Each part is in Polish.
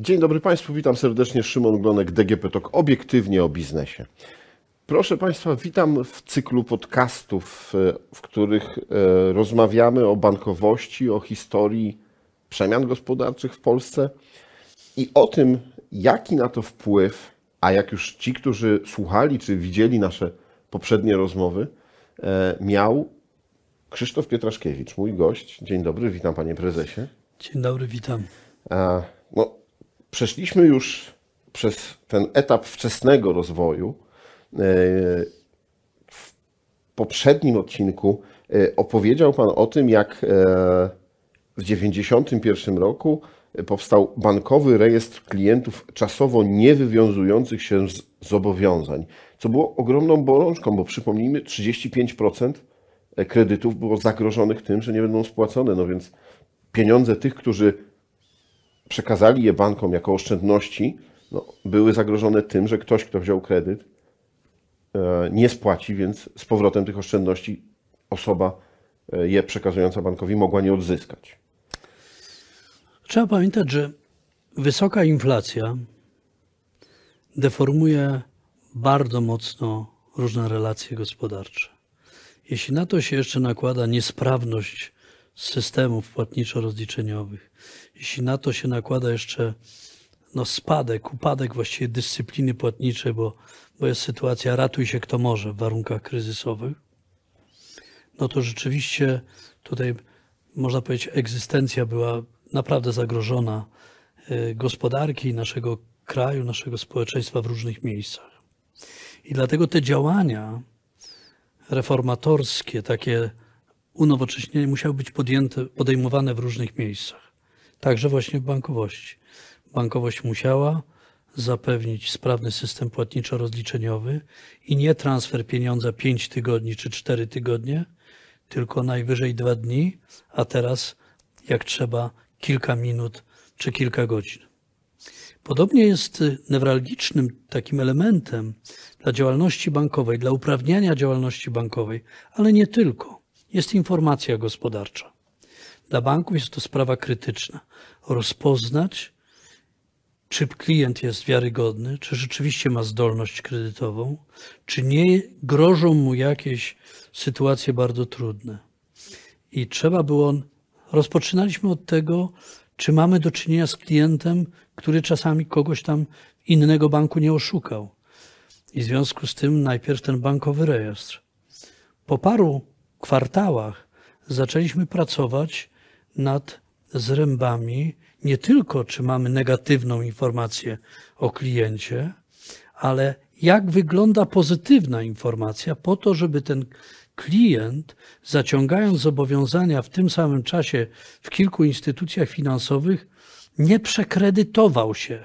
Dzień dobry Państwu, witam serdecznie. Szymon Glonek, DGP TOK, obiektywnie o biznesie. Proszę Państwa, witam w cyklu podcastów, e, w których e, rozmawiamy o bankowości, o historii przemian gospodarczych w Polsce i o tym, jaki na to wpływ, a jak już ci, którzy słuchali czy widzieli nasze poprzednie rozmowy, e, miał Krzysztof Pietraszkiewicz, mój gość. Dzień dobry, witam Panie Prezesie. Dzień dobry, witam. No, przeszliśmy już przez ten etap wczesnego rozwoju. E, w poprzednim odcinku e, opowiedział Pan o tym, jak e, w 1991 roku powstał bankowy rejestr klientów czasowo niewywiązujących się z zobowiązań, co było ogromną bolączką, bo przypomnijmy, 35% kredytów było zagrożonych tym, że nie będą spłacone. No więc pieniądze tych, którzy przekazali je bankom jako oszczędności, no, były zagrożone tym, że ktoś, kto wziął kredyt, e, nie spłaci, więc z powrotem tych oszczędności osoba e, je przekazująca bankowi mogła nie odzyskać. Trzeba pamiętać, że wysoka inflacja deformuje bardzo mocno różne relacje gospodarcze. Jeśli na to się jeszcze nakłada niesprawność systemów płatniczo-rozliczeniowych, jeśli na to się nakłada jeszcze no, spadek, upadek właściwie dyscypliny płatniczej, bo, bo jest sytuacja ratuj się kto może w warunkach kryzysowych, no to rzeczywiście tutaj można powiedzieć egzystencja była naprawdę zagrożona y, gospodarki naszego kraju, naszego społeczeństwa w różnych miejscach. I dlatego te działania reformatorskie, takie unowocześnienie musiały być podjęte, podejmowane w różnych miejscach. Także właśnie w bankowości. Bankowość musiała zapewnić sprawny system płatniczo-rozliczeniowy i nie transfer pieniądza 5 tygodni czy 4 tygodnie, tylko najwyżej 2 dni, a teraz jak trzeba kilka minut czy kilka godzin. Podobnie jest newralgicznym takim elementem dla działalności bankowej, dla uprawniania działalności bankowej, ale nie tylko. Jest informacja gospodarcza. Dla banków jest to sprawa krytyczna. Rozpoznać, czy klient jest wiarygodny, czy rzeczywiście ma zdolność kredytową, czy nie grożą mu jakieś sytuacje bardzo trudne. I trzeba było, rozpoczynaliśmy od tego, czy mamy do czynienia z klientem, który czasami kogoś tam innego banku nie oszukał. I w związku z tym najpierw ten bankowy rejestr. Po paru kwartałach zaczęliśmy pracować nad zrębami nie tylko, czy mamy negatywną informację o kliencie, ale jak wygląda pozytywna informacja, po to, żeby ten klient, zaciągając zobowiązania w tym samym czasie w kilku instytucjach finansowych, nie przekredytował się.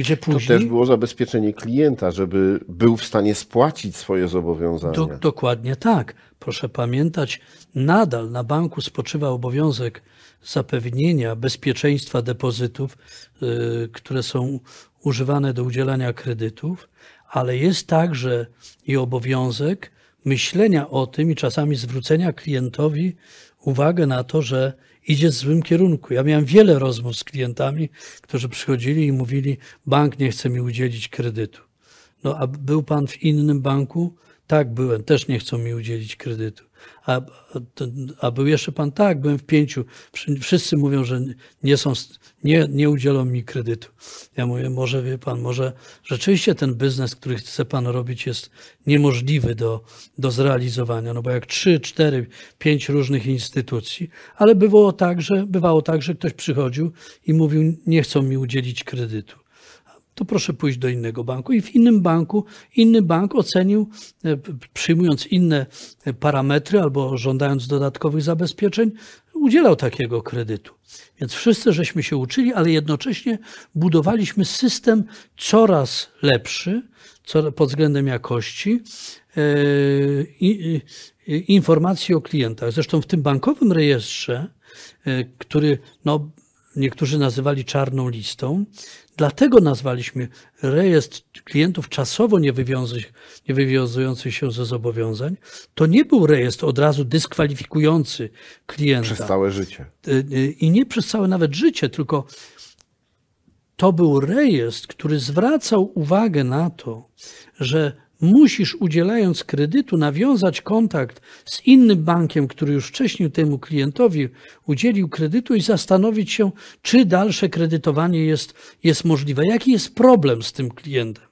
Gdzie później, to też było zabezpieczenie klienta, żeby był w stanie spłacić swoje zobowiązania. Do, dokładnie tak. Proszę pamiętać, nadal na banku spoczywa obowiązek zapewnienia bezpieczeństwa depozytów, yy, które są używane do udzielania kredytów, ale jest także i obowiązek myślenia o tym i czasami zwrócenia klientowi uwagę na to, że idzie w złym kierunku. Ja miałem wiele rozmów z klientami, którzy przychodzili i mówili: Bank nie chce mi udzielić kredytu. No, a był pan w innym banku? Tak, byłem, też nie chcą mi udzielić kredytu. A, a był jeszcze pan? Tak, byłem w pięciu. Wszyscy mówią, że nie, są, nie, nie udzielą mi kredytu. Ja mówię, może wie pan, może rzeczywiście ten biznes, który chce pan robić, jest niemożliwy do, do zrealizowania. No bo jak trzy, cztery, pięć różnych instytucji, ale bywało tak, że, bywało tak, że ktoś przychodził i mówił, nie chcą mi udzielić kredytu to proszę pójść do innego banku. I w innym banku, inny bank ocenił, e, przyjmując inne e, parametry albo żądając dodatkowych zabezpieczeń, udzielał takiego kredytu. Więc wszyscy żeśmy się uczyli, ale jednocześnie budowaliśmy system coraz lepszy pod względem jakości e, informacji o klientach. Zresztą w tym bankowym rejestrze, który no, niektórzy nazywali czarną listą, Dlatego nazwaliśmy rejestr klientów czasowo niewywiązujących się ze zobowiązań. To nie był rejestr od razu dyskwalifikujący klienta. Przez całe życie. Y, y, I nie przez całe nawet życie, tylko to był rejestr, który zwracał uwagę na to, że musisz udzielając kredytu nawiązać kontakt z innym bankiem, który już wcześniej temu klientowi udzielił kredytu i zastanowić się, czy dalsze kredytowanie jest, jest możliwe. Jaki jest problem z tym klientem?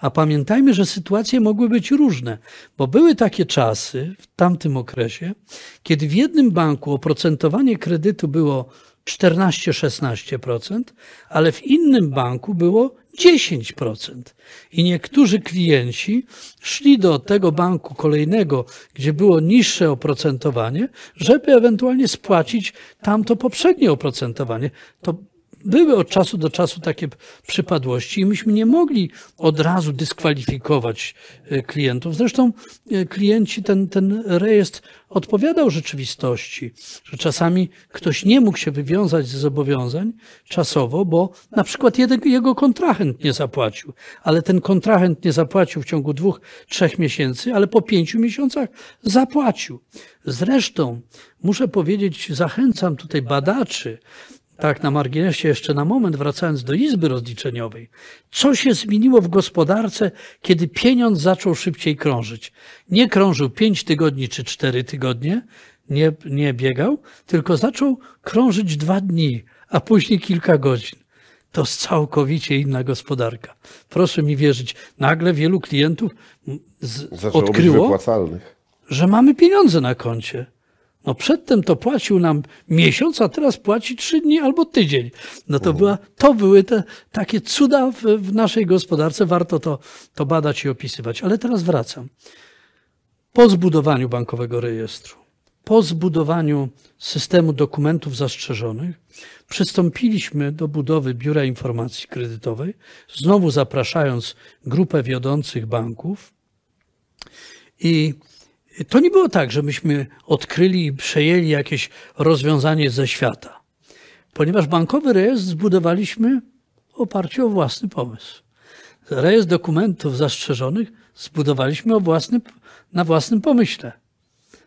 A pamiętajmy, że sytuacje mogły być różne, bo były takie czasy w tamtym okresie, kiedy w jednym banku oprocentowanie kredytu było 14-16%, ale w innym banku było 10%. I niektórzy klienci szli do tego banku kolejnego, gdzie było niższe oprocentowanie, żeby ewentualnie spłacić tamto poprzednie oprocentowanie. To były od czasu do czasu takie przypadłości i myśmy nie mogli od razu dyskwalifikować e, klientów. Zresztą e, klienci, ten, ten rejestr odpowiadał rzeczywistości, że czasami ktoś nie mógł się wywiązać ze zobowiązań czasowo, bo na przykład jego kontrahent nie zapłacił, ale ten kontrahent nie zapłacił w ciągu dwóch, trzech miesięcy, ale po pięciu miesiącach zapłacił. Zresztą muszę powiedzieć, zachęcam tutaj badaczy, tak, na marginesie jeszcze na moment, wracając do Izby Rozliczeniowej. Co się zmieniło w gospodarce, kiedy pieniądz zaczął szybciej krążyć? Nie krążył pięć tygodni czy cztery tygodnie, nie, nie biegał, tylko zaczął krążyć dwa dni, a później kilka godzin. To jest całkowicie inna gospodarka. Proszę mi wierzyć, nagle wielu klientów z, odkryło, że mamy pieniądze na koncie. No przedtem to płacił nam miesiąc, a teraz płaci trzy dni albo tydzień. No to, była, to były te takie cuda w, w naszej gospodarce. Warto to, to badać i opisywać. Ale teraz wracam. Po zbudowaniu bankowego rejestru, po zbudowaniu systemu dokumentów zastrzeżonych, przystąpiliśmy do budowy Biura Informacji Kredytowej, znowu zapraszając grupę wiodących banków i to nie było tak, że myśmy odkryli i przejęli jakieś rozwiązanie ze świata, ponieważ bankowy rejestr zbudowaliśmy w oparciu o własny pomysł. Rejestr dokumentów zastrzeżonych zbudowaliśmy własny, na własnym pomyśle.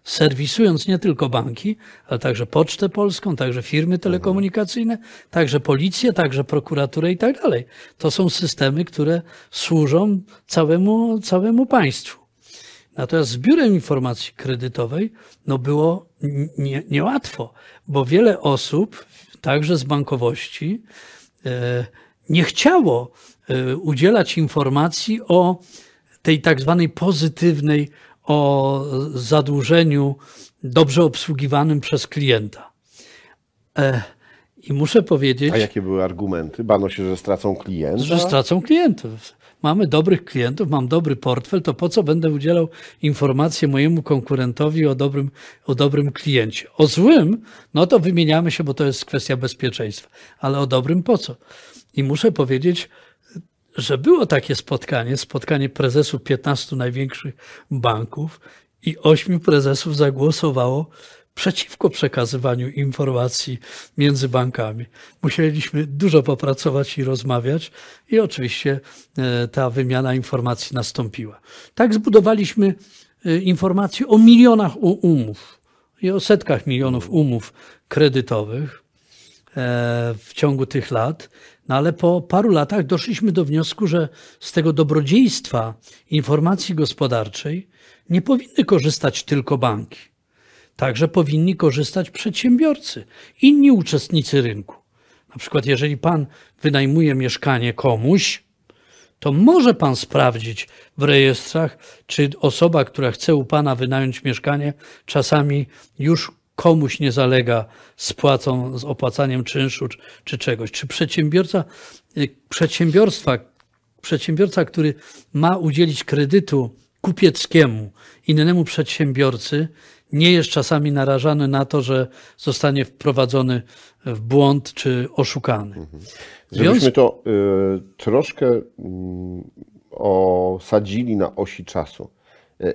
Serwisując nie tylko banki, ale także Pocztę Polską, także firmy telekomunikacyjne, także policję, także prokuraturę i tak dalej. To są systemy, które służą całemu, całemu państwu. Natomiast z biurem informacji kredytowej no było nie, niełatwo, bo wiele osób, także z bankowości, e, nie chciało e, udzielać informacji o tej tak zwanej pozytywnej, o zadłużeniu dobrze obsługiwanym przez klienta. E, I muszę powiedzieć. A jakie były argumenty? Bano się, że stracą klienta? Że stracą klientów mamy dobrych klientów, mam dobry portfel, to po co będę udzielał informacji mojemu konkurentowi o dobrym, o dobrym kliencie? O złym, no to wymieniamy się, bo to jest kwestia bezpieczeństwa, ale o dobrym po co? I muszę powiedzieć, że było takie spotkanie, spotkanie prezesów 15 największych banków i ośmiu prezesów zagłosowało przeciwko przekazywaniu informacji między bankami. Musieliśmy dużo popracować i rozmawiać, i oczywiście e, ta wymiana informacji nastąpiła. Tak zbudowaliśmy e, informacje o milionach umów i o setkach milionów umów kredytowych e, w ciągu tych lat. No ale po paru latach doszliśmy do wniosku, że z tego dobrodziejstwa informacji gospodarczej nie powinny korzystać tylko banki. Także powinni korzystać przedsiębiorcy, inni uczestnicy rynku. Na przykład, jeżeli pan wynajmuje mieszkanie komuś, to może pan sprawdzić w rejestrach, czy osoba, która chce u pana wynająć mieszkanie, czasami już komuś nie zalega z płacą, z opłacaniem czynszu czy, czy czegoś. Czy przedsiębiorca, y, przedsiębiorstwa, przedsiębiorca, który ma udzielić kredytu kupieckiemu innemu przedsiębiorcy, nie jest czasami narażany na to, że zostanie wprowadzony w błąd czy oszukany. Mhm. Żebyśmy to y, troszkę y, osadzili na osi czasu.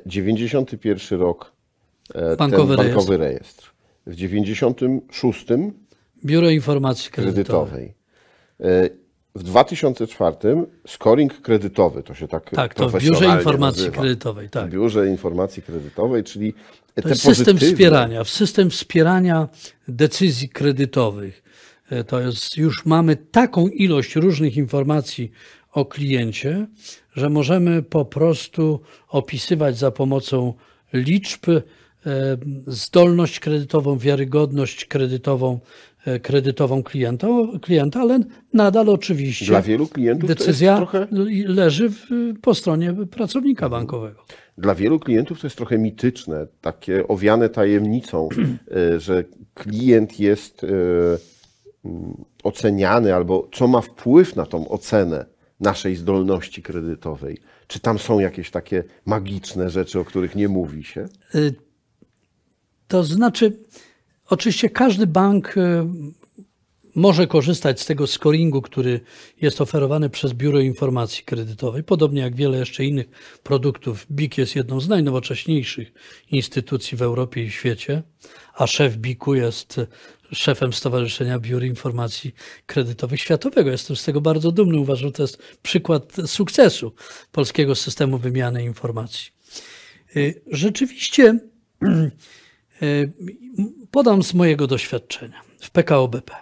91 y, rok y, bankowy, ten bankowy rejestr. rejestr. W 96 Biuro Informacji Kredytowej. kredytowej. W 2004 scoring kredytowy, to się tak Tak, to w Biurze Informacji nazywa. Kredytowej, tak. W Biurze Informacji Kredytowej, czyli to jest system wspierania, w system wspierania decyzji kredytowych. E, To jest, już mamy taką ilość różnych informacji o kliencie, że możemy po prostu opisywać za pomocą liczb e, zdolność kredytową, wiarygodność kredytową, kredytową klienta, klienta, ale nadal oczywiście Dla wielu klientów decyzja trochę, leży w, po stronie pracownika bankowego. dla wielu klientów to jest trochę mityczne, takie owiane tajemnicą, e, że klient jest e, mm, oceniany albo co ma wpływ na tą ocenę naszej zdolności kredytowej. Czy tam są jakieś takie magiczne rzeczy, o których nie mówi się? To znaczy, oczywiście każdy bank y, może korzystać z tego scoringu, który jest oferowany przez Biuro Informacji Kredytowej, podobnie jak wiele jeszcze innych produktów. BIK jest jedną z najnowocześniejszych instytucji w Europie i świecie, a szef BIK-u jest szefem Stowarzyszenia Biur Informacji Kredytowych Światowego. Jestem z tego bardzo dumny. Uważam, że to jest przykład sukcesu polskiego systemu wymiany informacji. Y, Rzeczywiście podam z mojego doświadczenia w PKO BP.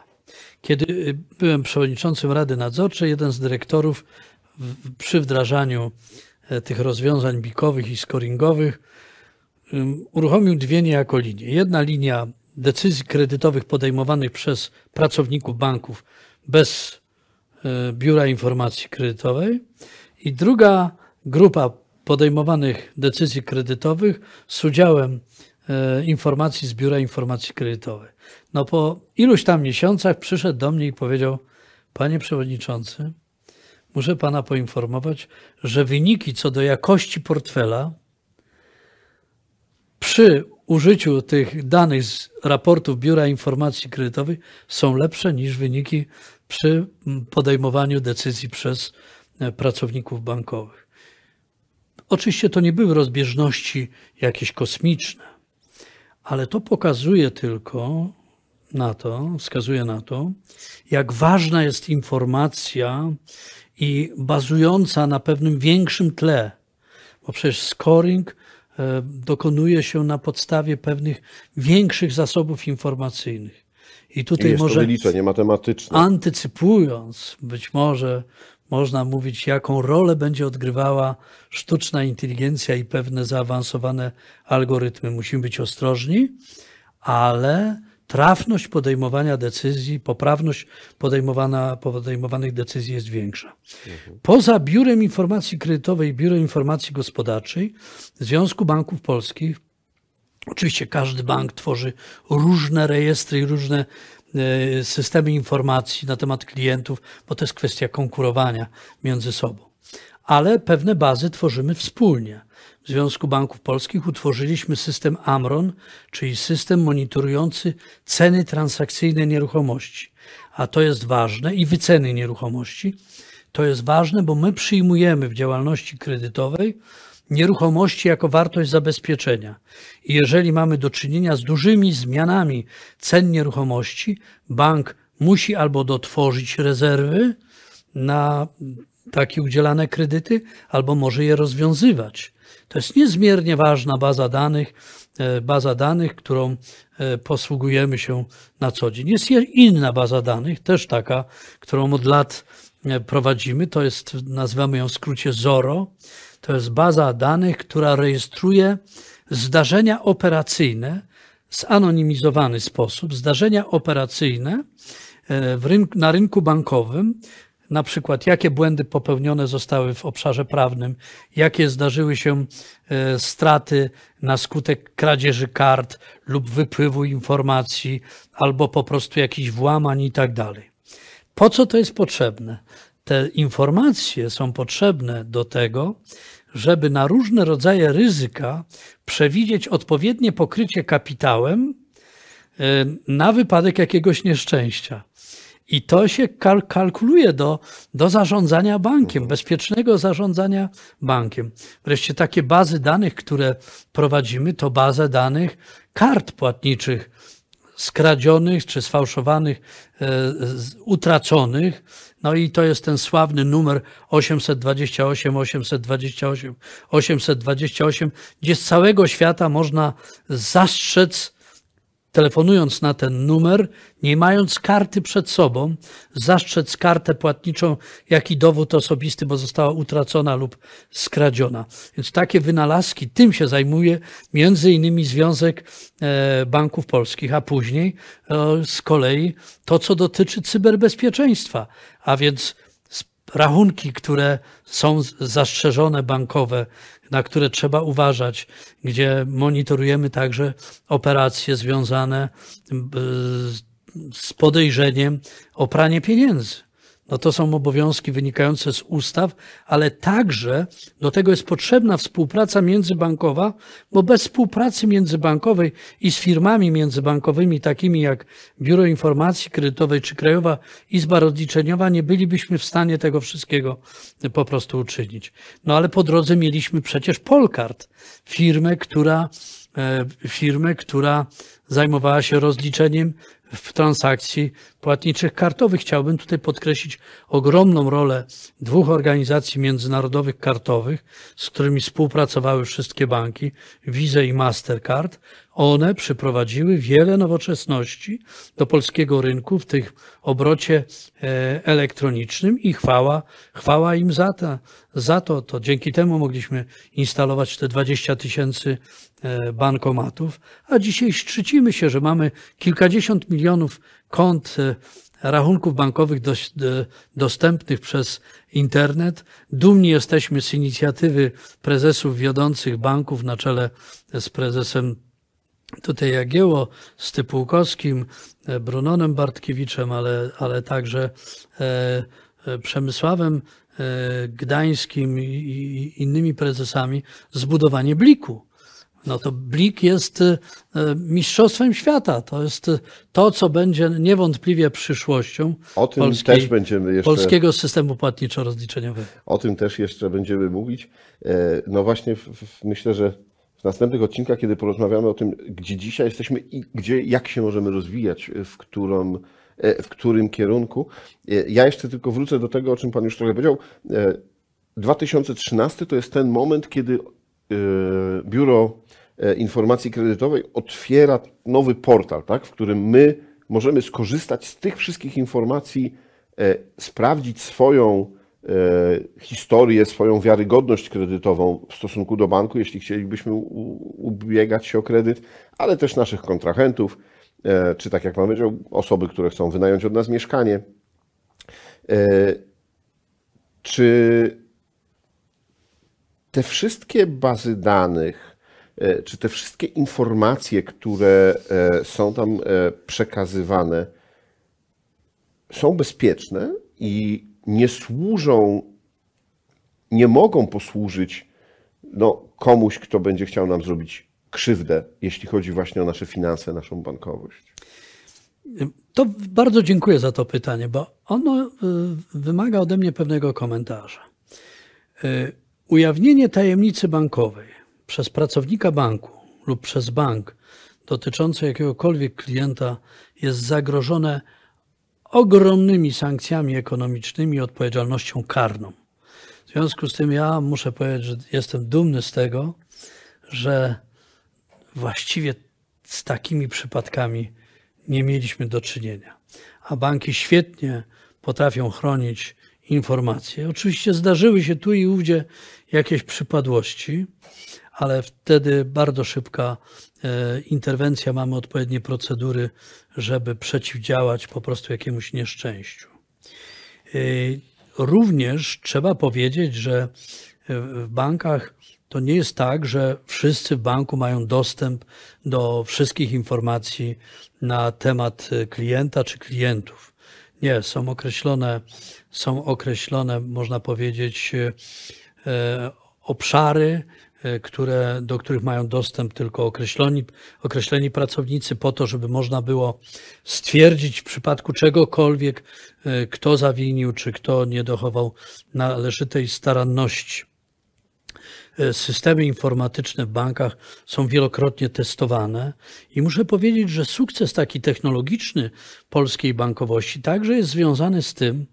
Kiedy y, byłem przewodniczącym Rady Nadzorczej, jeden z dyrektorów przy wdrażaniu e, tych rozwiązań bikowych i scoringowych uruchomił dwie niejako linie. Jedna linia decyzji kredytowych podejmowanych przez pracowników banków bez e, Biura Informacji Kredytowej i druga grupa podejmowanych decyzji kredytowych z udziałem informacji z Biura Informacji Kredytowej. No po iluś tam miesiącach przyszedł do mnie i powiedział, panie przewodniczący, muszę pana poinformować, że wyniki co do jakości portfela przy użyciu tych danych z raportów Biura Informacji Kredytowej są lepsze niż wyniki przy podejmowaniu decyzji przez e, pracowników bankowych. Oczywiście to nie były rozbieżności jakieś kosmiczne, ale to pokazuje tylko na to, wskazuje na to, jak ważna jest informacja i bazująca na pewnym większym tle, bo przecież scoring e, dokonuje się na podstawie pewnych większych zasobów informacyjnych. I I tutaj jest to może wyliczenie matematyczne. antycypując, być może można mówić, jaką rolę będzie odgrywała sztuczna inteligencja i pewne zaawansowane algorytmy. Musimy być ostrożni, ale trafność podejmowania decyzji, poprawność podejmowana, podejmowanych decyzji jest większa. Poza Biurem Informacji Kredytowej i Biurem Informacji Gospodarczej Związku Banków Polskich Oczywiście każdy bank tworzy różne rejestry i różne systemy informacji na temat klientów, bo to jest kwestia konkurowania między sobą. Ale pewne bazy tworzymy wspólnie. W Związku Banków Polskich utworzyliśmy system Amron, czyli system monitorujący ceny transakcyjne nieruchomości. A to jest ważne i wyceny nieruchomości. To jest ważne, bo my przyjmujemy w działalności kredytowej nieruchomości jako wartość zabezpieczenia. I jeżeli mamy do czynienia z dużymi zmianami cen nieruchomości, bank musi albo dotworzyć rezerwy na takie udzielane kredyty, albo może je rozwiązywać. To jest niezmiernie ważna baza danych, e, baza danych, którą e, posługujemy się na co dzień. Jest je- inna baza danych, też taka, którą od lat e, prowadzimy, to jest, nazywamy ją w skrócie ZORO. To jest baza danych, która rejestruje zdarzenia operacyjne w zanonimizowany sposób, zdarzenia operacyjne e, rynku, na rynku bankowym, na przykład jakie błędy popełnione zostały w obszarze prawnym, jakie zdarzyły się e, straty na skutek kradzieży kart lub wypływu informacji, albo po prostu jakichś włamań i tak dalej. Po co to jest potrzebne? Te informacje są potrzebne do tego, żeby na różne rodzaje ryzyka przewidzieć odpowiednie pokrycie kapitałem e, na wypadek jakiegoś nieszczęścia. I to się kal- kalkuluje do, do zarządzania bankiem, bezpiecznego zarządzania bankiem. Wreszcie takie bazy danych, które prowadzimy, to baza danych kart płatniczych skradzionych czy sfałszowanych, e, utraconych. No i to jest ten sławny numer 828, 828, 828, gdzie z całego świata można zastrzec telefonując na ten numer, nie mając karty przed sobą, zastrzec kartę płatniczą, jak i dowód osobisty, bo została utracona lub skradziona. Więc takie wynalazki, tym się zajmuje między innymi Związek e, Banków Polskich, a później e, z kolei to, co dotyczy cyberbezpieczeństwa, a więc rachunki, które są zastrzeżone bankowe, na które trzeba uważać, gdzie monitorujemy także operacje związane z podejrzeniem o pranie pieniędzy. No to są obowiązki wynikające z ustaw, ale także do tego jest potrzebna współpraca międzybankowa, bo bez współpracy międzybankowej i z firmami międzybankowymi, takimi jak Biuro Informacji Kredytowej czy Krajowa Izba Rozliczeniowa, nie bylibyśmy w stanie tego wszystkiego po prostu uczynić. No ale po drodze mieliśmy przecież Polkart, firmę, która, e, firmę, która zajmowała się rozliczeniem w transakcji płatniczych kartowych. Chciałbym tutaj podkreślić ogromną rolę dwóch organizacji międzynarodowych kartowych, z którymi współpracowały wszystkie banki, Visa i Mastercard. One przyprowadziły wiele nowoczesności do polskiego rynku w tych obrocie e, elektronicznym i chwała, chwała im za to, za to. To dzięki temu mogliśmy instalować te 20 tysięcy bankomatów, a dzisiaj szczycimy się, że mamy kilkadziesiąt milionów kont e, rachunków bankowych dostępnych przez internet. Dumni jesteśmy z inicjatywy prezesów wiodących banków na czele z prezesem tutaj Jagieło, Stypułkowskim, e, Brunonem Bartkiewiczem, ale, ale także e, e, Przemysławem Gdańskim i innymi prezesami zbudowanie Bliku. No to Blik jest mistrzostwem świata. To jest to, co będzie niewątpliwie przyszłością o tym polskiej, też będziemy jeszcze, polskiego systemu płatniczo-rozliczeniowego. O tym też jeszcze będziemy mówić. No właśnie, myślę, że w następnych odcinkach, kiedy porozmawiamy o tym, gdzie dzisiaj jesteśmy i gdzie, jak się możemy rozwijać, w, którą, e, w którym kierunku. E, ja jeszcze tylko wrócę do tego, o czym Pan już trochę powiedział. 2013 e, to jest ten moment, kiedy Biuro Informacji Kredytowej otwiera nowy portal, tak, w którym my możemy skorzystać z tych wszystkich informacji, sprawdzić swoją E, historię, swoją wiarygodność kredytową w stosunku do banku, jeśli chcielibyśmy ubiegać się o kredyt, ale też naszych kontrahentów, e, czy tak jak Pan powiedział, osoby, które chcą wynająć od nas mieszkanie. E, czy te wszystkie bazy danych, czy te wszystkie informacje, które są tam przekazywane, są bezpieczne i nie służą, nie mogą posłużyć no, komuś, kto będzie chciał nam zrobić krzywdę, jeśli chodzi właśnie o nasze finanse, naszą bankowość. To bardzo dziękuję za to pytanie, bo ono wymaga ode mnie pewnego komentarza. Ujawnienie tajemnicy bankowej przez pracownika banku lub przez bank dotyczące jakiegokolwiek klienta jest zagrożone ogromnymi sankcjami ekonomicznymi i odpowiedzialnością karną. W związku z tym ja muszę powiedzieć, że jestem dumny z tego, że właściwie z takimi przypadkami nie mieliśmy do czynienia. A banki świetnie potrafią chronić informacje. Oczywiście zdarzyły się tu i ówdzie jakieś przypadłości, ale wtedy bardzo szybka e, interwencja, mamy odpowiednie procedury, żeby przeciwdziałać po prostu jakiemuś nieszczęściu. E, również trzeba powiedzieć, że w bankach to nie jest tak, że wszyscy w banku mają dostęp do wszystkich informacji na temat klienta czy klientów. Nie, są określone, są określone, można powiedzieć, e, obszary, E, które, do których mają dostęp tylko określeni, określeni pracownicy, po to, żeby można było stwierdzić w przypadku czegokolwiek, e, kto zawinił, czy kto nie dochował należytej staranności. E, systemy informatyczne w bankach są wielokrotnie testowane i muszę powiedzieć, że sukces taki technologiczny polskiej bankowości także jest związany z tym,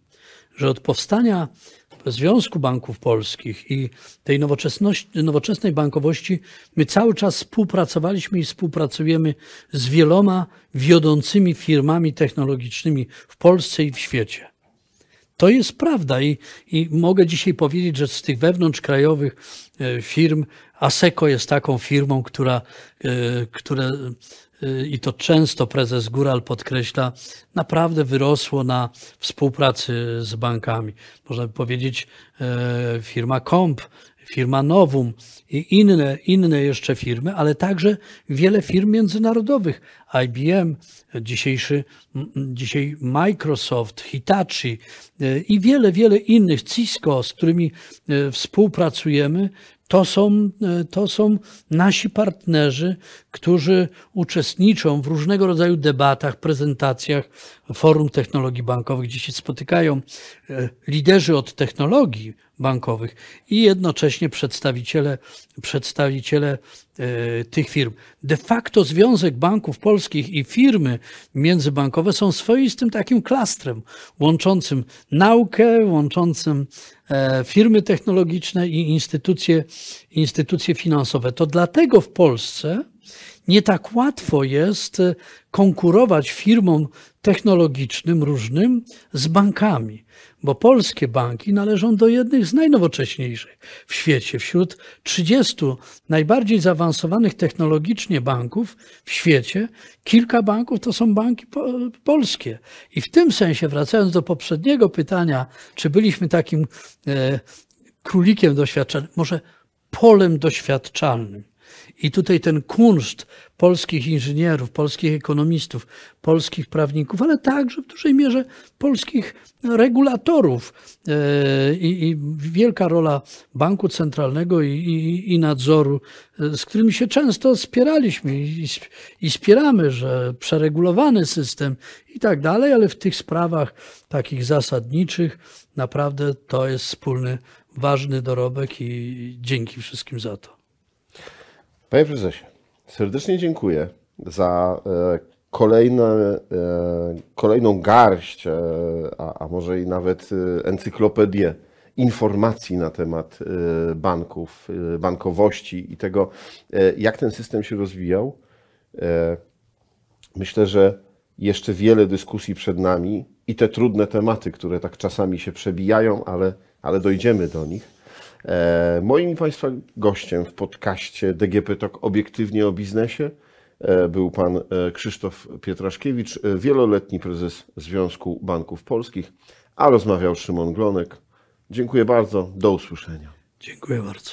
że od powstania Związku Banków Polskich i tej nowoczesnej bankowości, my cały czas współpracowaliśmy i współpracujemy z wieloma wiodącymi firmami technologicznymi w Polsce i w świecie. To jest prawda i, i mogę dzisiaj powiedzieć, że z tych wewnątrzkrajowych e, firm ASECO jest taką firmą, która, e, które, e, i to często prezes Góral podkreśla, naprawdę wyrosło na współpracy z bankami. Można by powiedzieć firma Comp, firma Novum i inne, inne jeszcze firmy, ale także wiele firm międzynarodowych. IBM, dzisiejszy, dzisiaj Microsoft, Hitachi i wiele, wiele innych, Cisco, z którymi współpracujemy, to są, to są nasi partnerzy, którzy uczestniczą w różnego rodzaju debatach, prezentacjach forum technologii bankowych, gdzie się spotykają liderzy od technologii bankowych i jednocześnie przedstawiciele, przedstawiciele tych firm. De facto Związek Banków Polskich i firmy międzybankowe są swoistym takim klastrem łączącym naukę, łączącym firmy technologiczne i instytucje, instytucje finansowe. To dlatego w Polsce nie tak łatwo jest konkurować firmom technologicznym różnym z bankami, bo polskie banki należą do jednych z najnowocześniejszych w świecie. Wśród 30 najbardziej zaawansowanych technologicznie banków w świecie, kilka banków to są banki po, polskie. I w tym sensie, wracając do poprzedniego pytania, czy byliśmy takim e, królikiem doświadczalnym, może polem doświadczalnym. I tutaj ten kunszt polskich inżynierów, polskich ekonomistów, polskich prawników, ale także w dużej mierze polskich regulatorów e, i, i wielka rola Banku Centralnego i, i, i, nadzoru, e, z którymi się często spieraliśmy i, i spieramy, że przeregulowany system i tak dalej, ale w tych sprawach takich zasadniczych naprawdę to jest wspólny, ważny dorobek i dzięki wszystkim za to. Panie prezesie, serdecznie dziękuję za e, kolejne, e, kolejną garść, e, a, a może i nawet encyklopedię informacji na temat banków, bankowości i tego, jak ten system się rozwijał. Myślę, że jeszcze wiele dyskusji przed nami i te trudne tematy, które tak czasami się przebijają, ale, ale dojdziemy do nich. E, moim Państwa gościem w podcaście DGP Talk obiektywnie o biznesie e, był pan e, Krzysztof Pietraszkiewicz, wieloletni prezes Związku Banków Polskich, a rozmawiał Szymon Glonek. Dziękuję bardzo, do usłyszenia. Dziękuję bardzo.